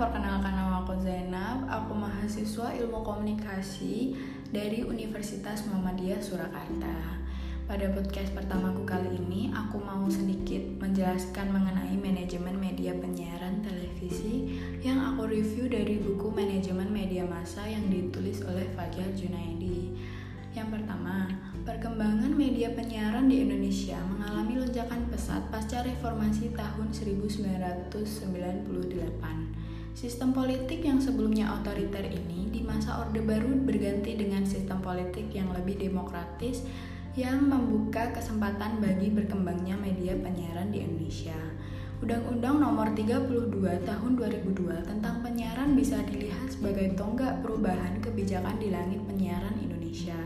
perkenalkan nama aku Zainab. Aku mahasiswa Ilmu Komunikasi dari Universitas Muhammadiyah Surakarta. Pada podcast pertamaku kali ini, aku mau sedikit menjelaskan mengenai manajemen media penyiaran televisi yang aku review dari buku Manajemen Media Massa yang ditulis oleh Fajar Junaidi. Yang pertama, perkembangan media penyiaran di Indonesia mengalami lonjakan pesat pasca reformasi tahun 1998. Sistem politik yang sebelumnya otoriter ini di masa Orde Baru berganti dengan sistem politik yang lebih demokratis yang membuka kesempatan bagi berkembangnya media penyiaran di Indonesia. Undang-Undang Nomor 32 Tahun 2002 tentang penyiaran bisa dilihat sebagai tonggak perubahan kebijakan di langit penyiaran Indonesia.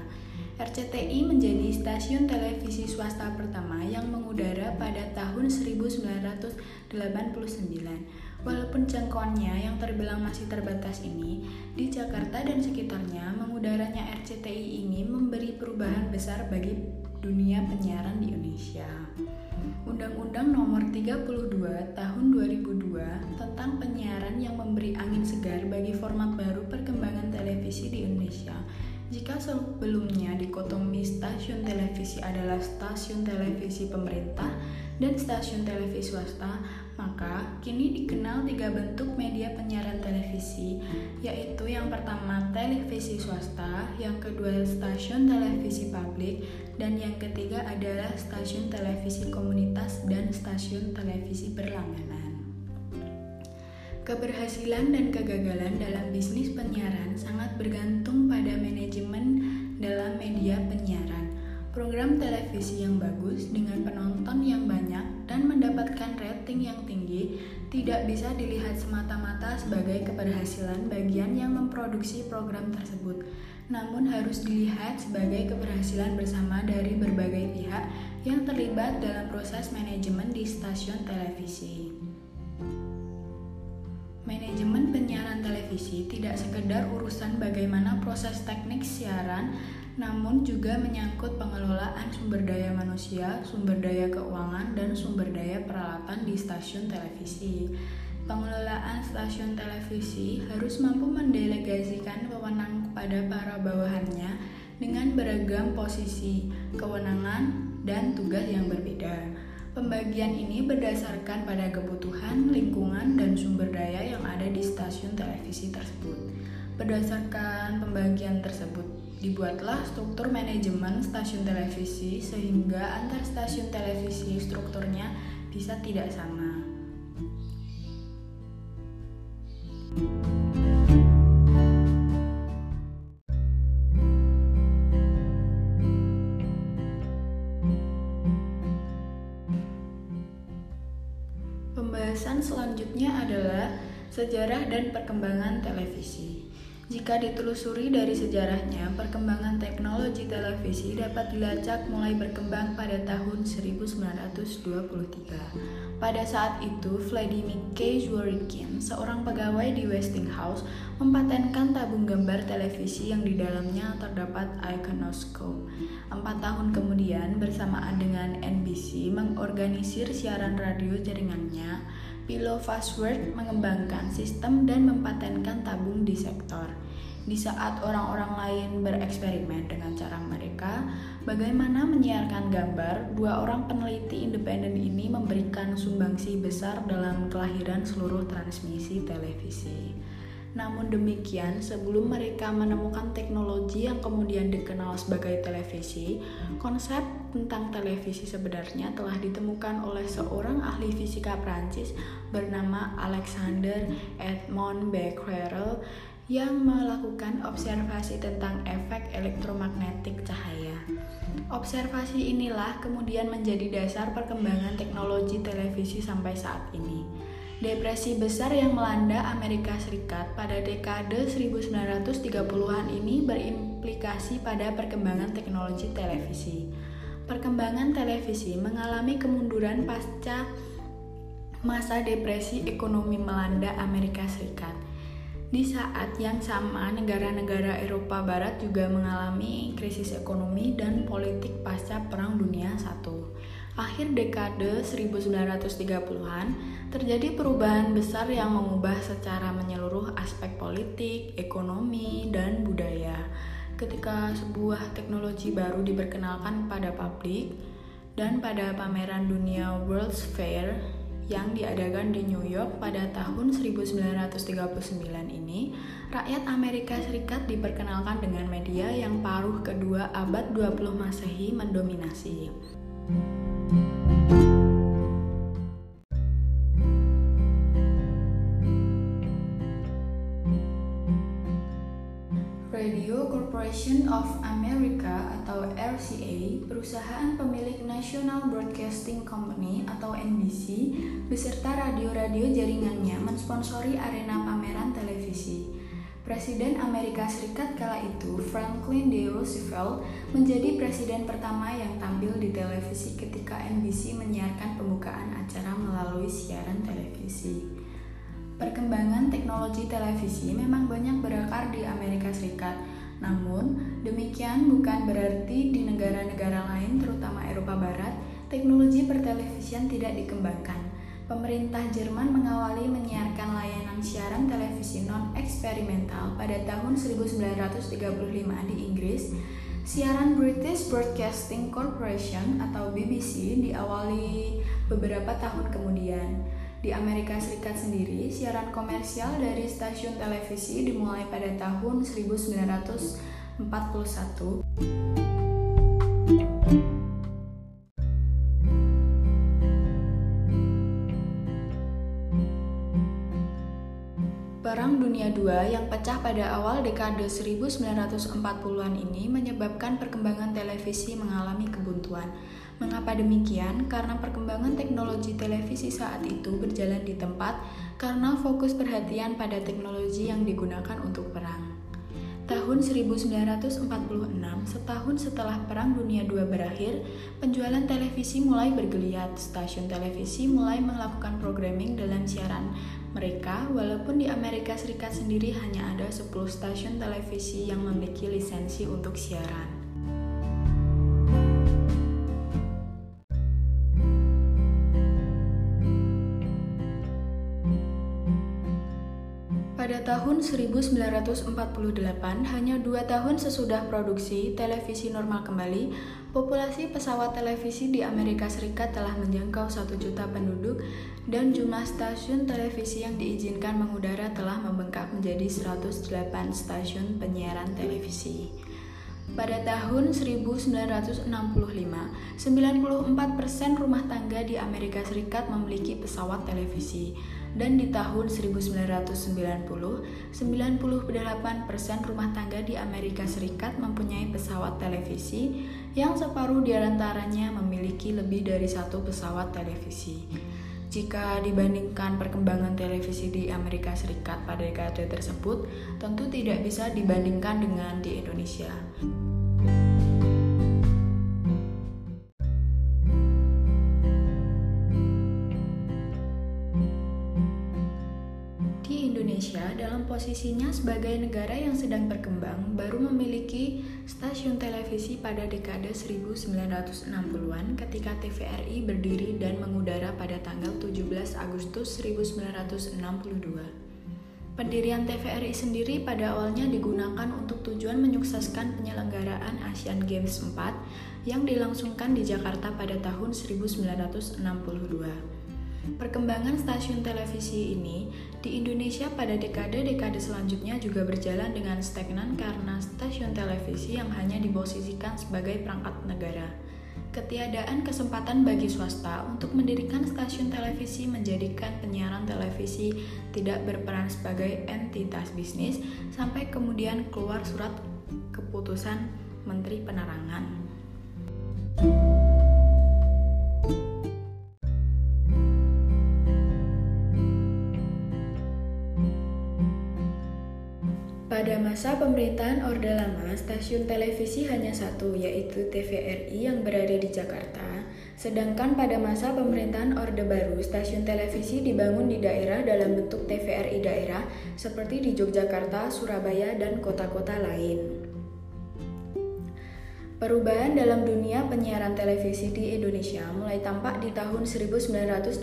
RCTI menjadi stasiun televisi swasta pertama yang mengudara pada tahun 1989. Walaupun jangkauannya yang terbilang masih terbatas ini, di Jakarta dan sekitarnya mengudaranya RCTI ini memberi perubahan besar bagi dunia penyiaran di Indonesia. Undang-Undang Nomor 32 Tahun 2002 tentang penyiaran yang memberi angin segar bagi format baru perkembangan televisi di Indonesia. Jika sebelumnya dikotomi stasiun televisi adalah stasiun televisi pemerintah dan stasiun televisi swasta, maka kini dikenal tiga bentuk media penyiaran televisi, yaitu yang pertama televisi swasta, yang kedua stasiun televisi publik, dan yang ketiga adalah stasiun televisi komunitas dan stasiun televisi berlangganan. Keberhasilan dan kegagalan dalam bisnis penyiaran sangat bergantung pada manajemen dalam media penyiaran. Program televisi yang bagus dengan penonton yang banyak dan mendapatkan rating yang tinggi tidak bisa dilihat semata-mata sebagai keberhasilan bagian yang memproduksi program tersebut, namun harus dilihat sebagai keberhasilan bersama dari berbagai pihak yang terlibat dalam proses manajemen di stasiun televisi. Manajemen penyiaran televisi tidak sekedar urusan bagaimana proses teknik siaran namun juga menyangkut pengelolaan sumber daya manusia, sumber daya keuangan, dan sumber daya peralatan di stasiun televisi. Pengelolaan stasiun televisi harus mampu mendelegasikan wewenang kepada para bawahannya dengan beragam posisi, kewenangan, dan tugas yang berbeda. Pembagian ini berdasarkan pada kebutuhan, lingkungan, dan sumber daya yang ada di stasiun televisi tersebut. Berdasarkan pembagian tersebut, Dibuatlah struktur manajemen stasiun televisi sehingga antar stasiun televisi strukturnya bisa tidak sama. Pembahasan sejarah dan perkembangan televisi. Jika ditelusuri dari sejarahnya, perkembangan teknologi televisi dapat dilacak mulai berkembang pada tahun 1923. Pada saat itu, Vladimir K. Zworykin, seorang pegawai di Westinghouse, mempatenkan tabung gambar televisi yang di dalamnya terdapat iconoscope. Empat tahun kemudian, bersamaan dengan NBC mengorganisir siaran radio jaringannya, Pilo Fastword mengembangkan sistem dan mempatenkan tabung di sektor. Di saat orang-orang lain bereksperimen dengan cara mereka, bagaimana menyiarkan gambar, dua orang peneliti independen ini memberikan sumbangsi besar dalam kelahiran seluruh transmisi televisi. Namun demikian, sebelum mereka menemukan teknologi yang kemudian dikenal sebagai televisi, konsep tentang televisi sebenarnya telah ditemukan oleh seorang ahli fisika Prancis bernama Alexander Edmond Becquerel yang melakukan observasi tentang efek elektromagnetik cahaya. Observasi inilah kemudian menjadi dasar perkembangan teknologi televisi sampai saat ini. Depresi besar yang melanda Amerika Serikat pada dekade 1930-an ini berimplikasi pada perkembangan teknologi televisi. Perkembangan televisi mengalami kemunduran pasca masa depresi ekonomi melanda Amerika Serikat. Di saat yang sama, negara-negara Eropa Barat juga mengalami krisis ekonomi dan politik pasca Perang Dunia I. akhir dekade 1930-an, terjadi perubahan besar yang mengubah secara menyeluruh aspek politik, ekonomi, dan budaya. Ketika sebuah teknologi baru diperkenalkan pada publik dan pada pameran dunia World's Fair yang diadakan di New York pada tahun 1939 ini, rakyat Amerika Serikat diperkenalkan dengan media yang paruh kedua abad 20 Masehi mendominasi. Corporation of America atau RCA, perusahaan pemilik National Broadcasting Company atau NBC, beserta radio-radio jaringannya mensponsori arena pameran televisi. Presiden Amerika Serikat kala itu, Franklin D. Roosevelt, menjadi presiden pertama yang tampil di televisi ketika NBC menyiarkan pembukaan acara melalui siaran televisi. Perkembangan teknologi televisi memang banyak berakar di Amerika Serikat, namun demikian bukan berarti di negara-negara lain, terutama Eropa Barat, teknologi pertelevisian tidak dikembangkan pemerintah Jerman mengawali menyiarkan layanan siaran televisi non-eksperimental pada tahun 1935 di Inggris. Siaran British Broadcasting Corporation atau BBC diawali beberapa tahun kemudian. Di Amerika Serikat sendiri, siaran komersial dari stasiun televisi dimulai pada tahun 1941. Perang Dunia II yang pecah pada awal dekade 1940-an ini menyebabkan perkembangan televisi mengalami kebuntuan. Mengapa demikian? Karena perkembangan teknologi televisi saat itu berjalan di tempat karena fokus perhatian pada teknologi yang digunakan untuk perang. Tahun 1946, setahun setelah Perang Dunia II berakhir, penjualan televisi mulai bergeliat. Stasiun televisi mulai melakukan programming dalam siaran mereka, walaupun di Amerika Serikat sendiri hanya ada 10 stasiun televisi yang memiliki lisensi untuk siaran. Pada tahun 1948, hanya dua tahun sesudah produksi televisi normal kembali, populasi pesawat televisi di Amerika Serikat telah menjangkau satu juta penduduk dan jumlah stasiun televisi yang diizinkan mengudara telah membengkak menjadi 108 stasiun penyiaran televisi. Pada tahun 1965, 94% rumah tangga di Amerika Serikat memiliki pesawat televisi dan di tahun 1990, 98% rumah tangga di Amerika Serikat mempunyai pesawat televisi yang separuh di antaranya memiliki lebih dari satu pesawat televisi. Jika dibandingkan perkembangan televisi di Amerika Serikat pada dekade tersebut, tentu tidak bisa dibandingkan dengan di Indonesia. Posisinya sebagai negara yang sedang berkembang, baru memiliki stasiun televisi pada dekade 1960-an ketika TVRI berdiri dan mengudara pada tanggal 17 Agustus 1962. Pendirian TVRI sendiri pada awalnya digunakan untuk tujuan menyukseskan penyelenggaraan Asian Games 4 yang dilangsungkan di Jakarta pada tahun 1962. Perkembangan stasiun televisi ini di Indonesia pada dekade-dekade selanjutnya juga berjalan dengan stagnan karena stasiun televisi yang hanya diposisikan sebagai perangkat negara. Ketiadaan kesempatan bagi swasta untuk mendirikan stasiun televisi menjadikan penyiaran televisi tidak berperan sebagai entitas bisnis sampai kemudian keluar surat keputusan Menteri Penerangan. Pada masa pemerintahan Orde Lama, stasiun televisi hanya satu, yaitu TVRI yang berada di Jakarta. Sedangkan pada masa pemerintahan Orde Baru, stasiun televisi dibangun di daerah dalam bentuk TVRI daerah, seperti di Yogyakarta, Surabaya, dan kota-kota lain. Perubahan dalam dunia penyiaran televisi di Indonesia mulai tampak di tahun 1987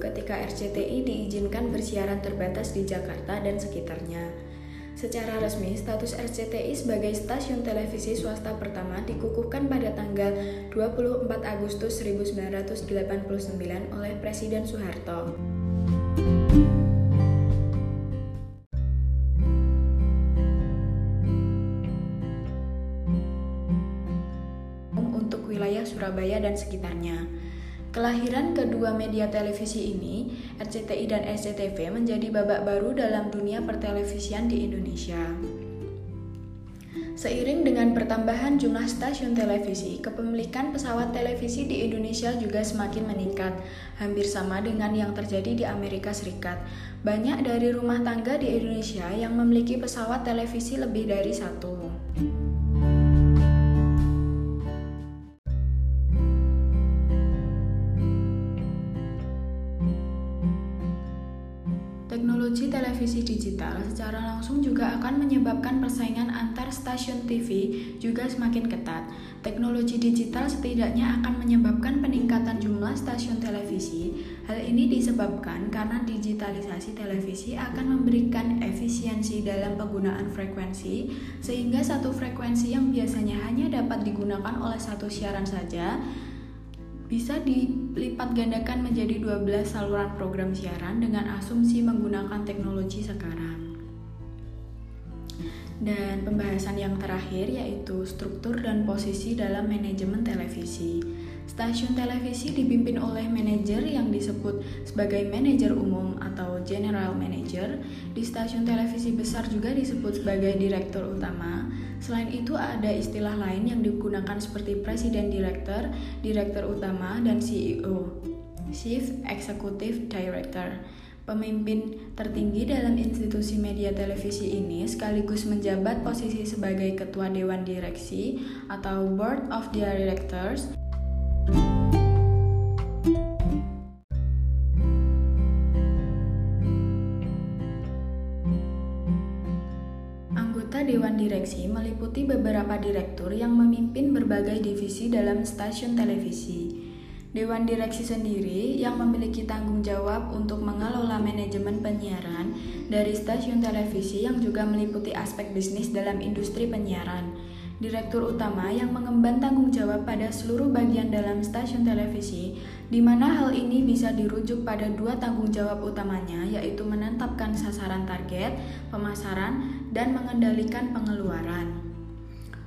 ketika RCTI diizinkan bersiaran terbatas di Jakarta dan sekitarnya. Secara resmi, status RCTI sebagai stasiun televisi swasta pertama dikukuhkan pada tanggal 24 Agustus 1989 oleh Presiden Soeharto. Surabaya dan sekitarnya. Kelahiran kedua media televisi ini, RCTI dan SCTV menjadi babak baru dalam dunia pertelevisian di Indonesia. Seiring dengan pertambahan jumlah stasiun televisi, kepemilikan pesawat televisi di Indonesia juga semakin meningkat, hampir sama dengan yang terjadi di Amerika Serikat. Banyak dari rumah tangga di Indonesia yang memiliki pesawat televisi lebih dari satu. Teknologi televisi digital secara langsung juga akan menyebabkan persaingan antar stasiun TV juga semakin ketat. Teknologi digital setidaknya akan menyebabkan peningkatan jumlah stasiun televisi. Hal ini disebabkan karena digitalisasi televisi akan memberikan efisiensi dalam penggunaan frekuensi, sehingga satu frekuensi yang biasanya hanya dapat digunakan oleh satu siaran saja bisa dilipat gandakan menjadi 12 saluran program siaran dengan asumsi menggunakan teknologi sekarang. Dan pembahasan yang terakhir yaitu struktur dan posisi dalam manajemen televisi. Stasiun televisi dipimpin oleh manajer yang disebut sebagai manajer umum atau general manager. Di stasiun televisi besar juga disebut sebagai direktur utama. Selain itu ada istilah lain yang digunakan seperti presiden director, direktur utama, dan CEO, Chief Executive Director. Pemimpin tertinggi dalam institusi media televisi ini sekaligus menjabat posisi sebagai ketua dewan direksi atau board of directors. Direksi meliputi beberapa direktur yang memimpin berbagai divisi dalam stasiun televisi. Dewan Direksi sendiri yang memiliki tanggung jawab untuk mengelola manajemen penyiaran dari stasiun televisi yang juga meliputi aspek bisnis dalam industri penyiaran. Direktur utama yang mengemban tanggung jawab pada seluruh bagian dalam stasiun televisi, di mana hal ini bisa dirujuk pada dua tanggung jawab utamanya, yaitu menetapkan sasaran target, pemasaran, dan mengendalikan pengeluaran.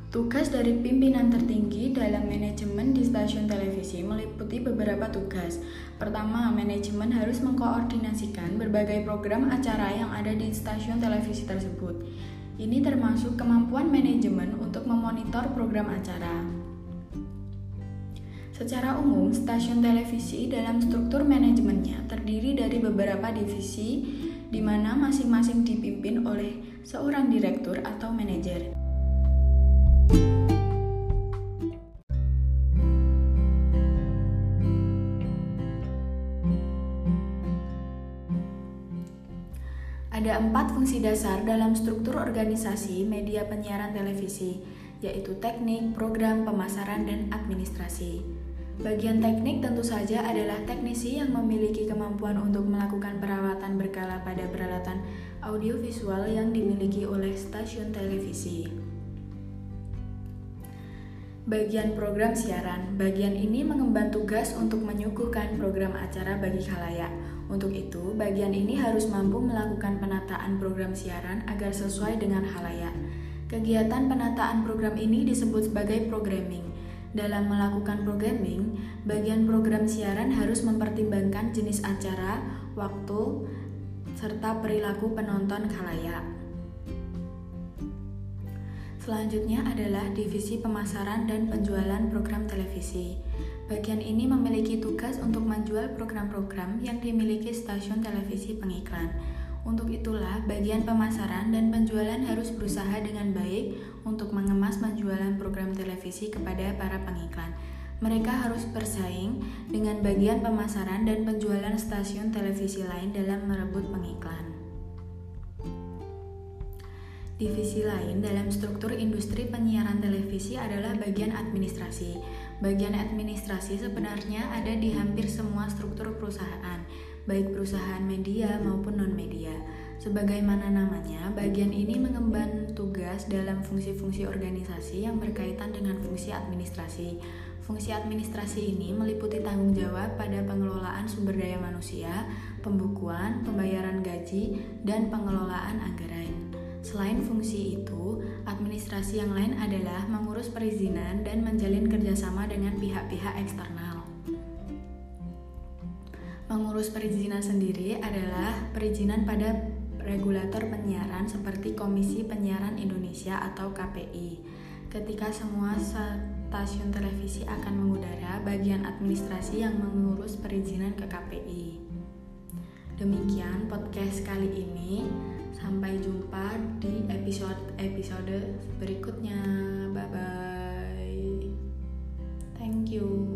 Tugas dari pimpinan tertinggi dalam manajemen di stasiun televisi meliputi beberapa tugas. Pertama, manajemen harus mengkoordinasikan berbagai program acara yang ada di stasiun televisi tersebut. Ini termasuk kemampuan manajemen untuk memonitor program acara. Secara umum, stasiun televisi dalam struktur manajemennya terdiri dari beberapa divisi di mana masing-masing dipimpin oleh seorang direktur atau manajer. Ada empat fungsi dasar dalam struktur organisasi media penyiaran televisi, yaitu teknik, program, pemasaran, dan administrasi. Bagian teknik tentu saja adalah teknisi yang memiliki kemampuan untuk melakukan perawatan berkala pada peralatan audiovisual yang dimiliki oleh stasiun televisi. Bagian program siaran, bagian ini mengemban tugas untuk menyuguhkan program acara bagi khalayak. Untuk itu, bagian ini harus mampu melakukan penataan program siaran agar sesuai dengan khalayak. Kegiatan penataan program ini disebut sebagai programming. Dalam melakukan programming, bagian program siaran harus mempertimbangkan jenis acara, waktu, serta perilaku penonton khalayak. Selanjutnya adalah divisi pemasaran dan penjualan program televisi. Bagian ini memiliki tugas untuk menjual program-program yang dimiliki stasiun televisi pengiklan. Untuk itulah, bagian pemasaran dan penjualan harus berusaha dengan baik untuk mengemas penjualan program televisi kepada para pengiklan. Mereka harus bersaing dengan bagian pemasaran dan penjualan stasiun televisi lain dalam merebut pengiklan. Divisi lain dalam struktur industri penyiaran televisi adalah bagian administrasi. Bagian administrasi sebenarnya ada di hampir semua struktur perusahaan, baik perusahaan media maupun non-media. Sebagaimana namanya, bagian ini mengemban tugas dalam fungsi-fungsi organisasi yang berkaitan dengan fungsi administrasi. Fungsi administrasi ini meliputi tanggung jawab pada pengelolaan sumber daya manusia, pembukuan, pembayaran gaji, dan pengelolaan anggaran. Selain fungsi itu, administrasi yang lain adalah mengurus perizinan dan menjalin kerjasama dengan pihak-pihak eksternal. Mengurus perizinan sendiri adalah perizinan pada regulator penyiaran seperti Komisi Penyiaran Indonesia atau KPI. Ketika semua stasiun televisi akan mengudara, bagian administrasi yang mengurus perizinan ke KPI. Demikian podcast kali ini. Sampai jumpa di episode-episode berikutnya. Bye bye. Thank you.